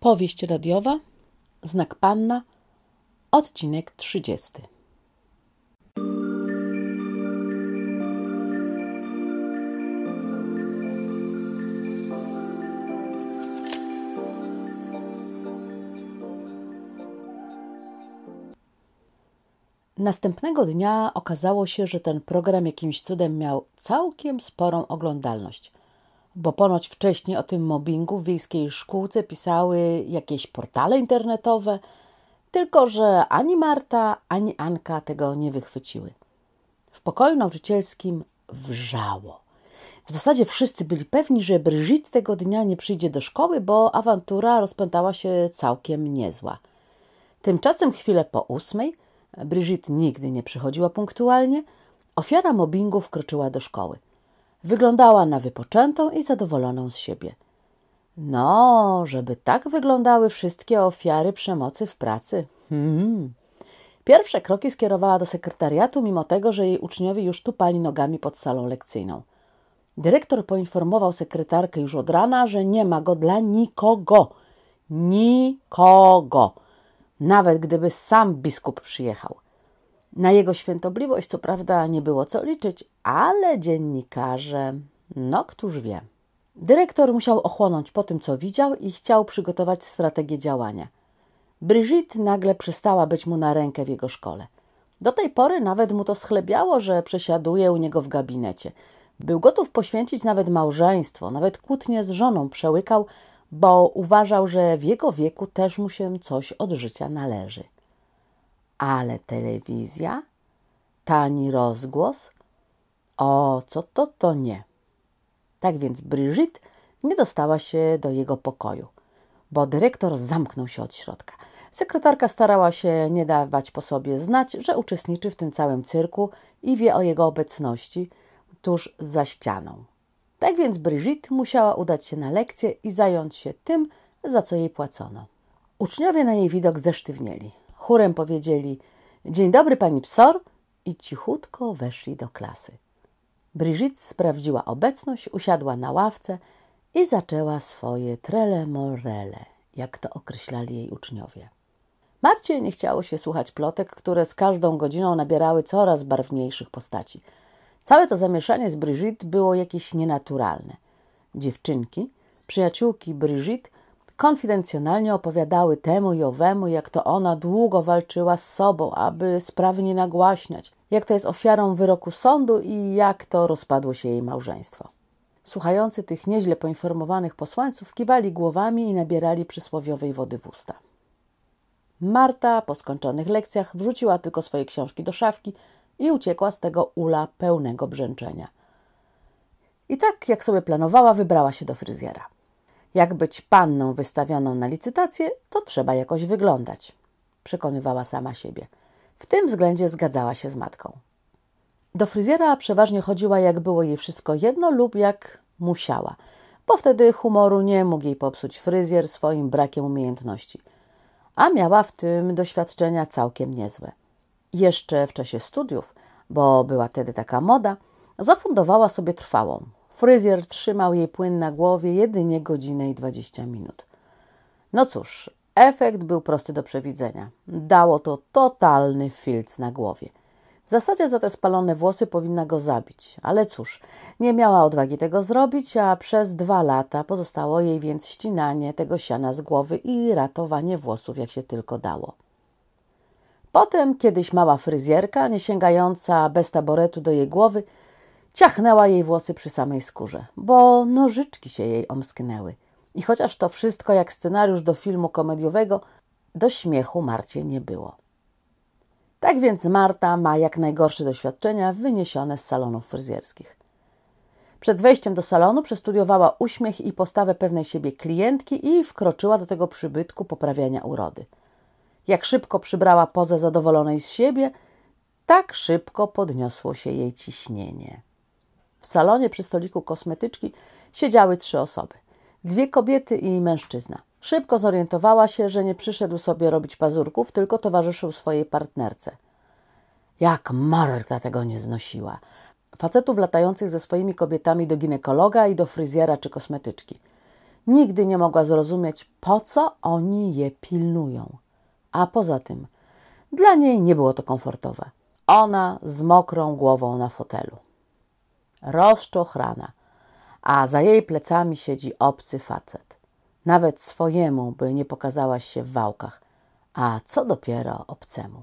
Powieść radiowa, znak panna, odcinek 30. Następnego dnia okazało się, że ten program jakimś cudem miał całkiem sporą oglądalność, bo ponoć wcześniej o tym mobbingu w wiejskiej szkółce pisały jakieś portale internetowe, tylko że ani Marta, ani Anka tego nie wychwyciły. W pokoju nauczycielskim wrzało. W zasadzie wszyscy byli pewni, że Brigitte tego dnia nie przyjdzie do szkoły, bo awantura rozpętała się całkiem niezła. Tymczasem chwilę po ósmej – Brigitte nigdy nie przychodziła punktualnie. Ofiara mobbingu wkroczyła do szkoły. Wyglądała na wypoczętą i zadowoloną z siebie. No, żeby tak wyglądały wszystkie ofiary przemocy w pracy. Hmm. Pierwsze kroki skierowała do sekretariatu, mimo tego, że jej uczniowie już tupali nogami pod salą lekcyjną. Dyrektor poinformował sekretarkę już od rana, że nie ma go dla nikogo. Nikogo nawet gdyby sam biskup przyjechał. Na jego świętobliwość, co prawda, nie było co liczyć, ale dziennikarze, no któż wie. Dyrektor musiał ochłonąć po tym, co widział i chciał przygotować strategię działania. Brigitte nagle przestała być mu na rękę w jego szkole. Do tej pory nawet mu to schlebiało, że przesiaduje u niego w gabinecie. Był gotów poświęcić nawet małżeństwo, nawet kłótnie z żoną przełykał, bo uważał, że w jego wieku też mu się coś od życia należy. Ale telewizja, tani rozgłos, o co to, to nie. Tak więc Brigitte nie dostała się do jego pokoju, bo dyrektor zamknął się od środka. Sekretarka starała się nie dawać po sobie znać, że uczestniczy w tym całym cyrku i wie o jego obecności tuż za ścianą. Tak więc Brigitte musiała udać się na lekcję i zająć się tym, za co jej płacono. Uczniowie na jej widok zesztywnieli. Chórem powiedzieli Dzień dobry, pani psor i cichutko weszli do klasy. Brigitte sprawdziła obecność, usiadła na ławce i zaczęła swoje trele morele, jak to określali jej uczniowie. Marcie nie chciało się słuchać plotek, które z każdą godziną nabierały coraz barwniejszych postaci – Całe to zamieszanie z Brigitte było jakieś nienaturalne. Dziewczynki, przyjaciółki Brigitte, konfidencjonalnie opowiadały temu i owemu, jak to ona długo walczyła z sobą, aby sprawy nie nagłaśniać, jak to jest ofiarą wyroku sądu i jak to rozpadło się jej małżeństwo. Słuchający tych nieźle poinformowanych posłańców kiwali głowami i nabierali przysłowiowej wody w usta. Marta po skończonych lekcjach wrzuciła tylko swoje książki do szafki i uciekła z tego ula pełnego brzęczenia. I tak, jak sobie planowała, wybrała się do fryzjera. Jak być panną wystawioną na licytację, to trzeba jakoś wyglądać, przekonywała sama siebie. W tym względzie zgadzała się z matką. Do fryzjera przeważnie chodziła, jak było jej wszystko jedno lub jak musiała, bo wtedy humoru nie mógł jej popsuć fryzjer swoim brakiem umiejętności. A miała w tym doświadczenia całkiem niezłe jeszcze w czasie studiów, bo była wtedy taka moda, zafundowała sobie trwałą. Fryzjer trzymał jej płyn na głowie jedynie godzinę i 20 minut. No cóż, efekt był prosty do przewidzenia. Dało to totalny filc na głowie. W zasadzie za te spalone włosy powinna go zabić, ale cóż, nie miała odwagi tego zrobić, a przez dwa lata pozostało jej więc ścinanie tego siana z głowy i ratowanie włosów, jak się tylko dało. Potem kiedyś mała fryzjerka, nie sięgająca bez taboretu do jej głowy, ciachnęła jej włosy przy samej skórze, bo nożyczki się jej omsknęły. I chociaż to wszystko jak scenariusz do filmu komediowego, do śmiechu Marcie nie było. Tak więc Marta ma jak najgorsze doświadczenia wyniesione z salonów fryzjerskich. Przed wejściem do salonu przestudiowała uśmiech i postawę pewnej siebie klientki i wkroczyła do tego przybytku poprawiania urody – jak szybko przybrała pozę zadowolonej z siebie, tak szybko podniosło się jej ciśnienie. W salonie przy stoliku kosmetyczki siedziały trzy osoby: dwie kobiety i mężczyzna. Szybko zorientowała się, że nie przyszedł sobie robić pazurków, tylko towarzyszył swojej partnerce. Jak Marta tego nie znosiła. Facetów latających ze swoimi kobietami do ginekologa i do fryzjera czy kosmetyczki. Nigdy nie mogła zrozumieć, po co oni je pilnują. A poza tym, dla niej nie było to komfortowe. Ona z mokrą głową na fotelu. Rozczochrana, a za jej plecami siedzi obcy facet. Nawet swojemu by nie pokazałaś się w wałkach, a co dopiero obcemu.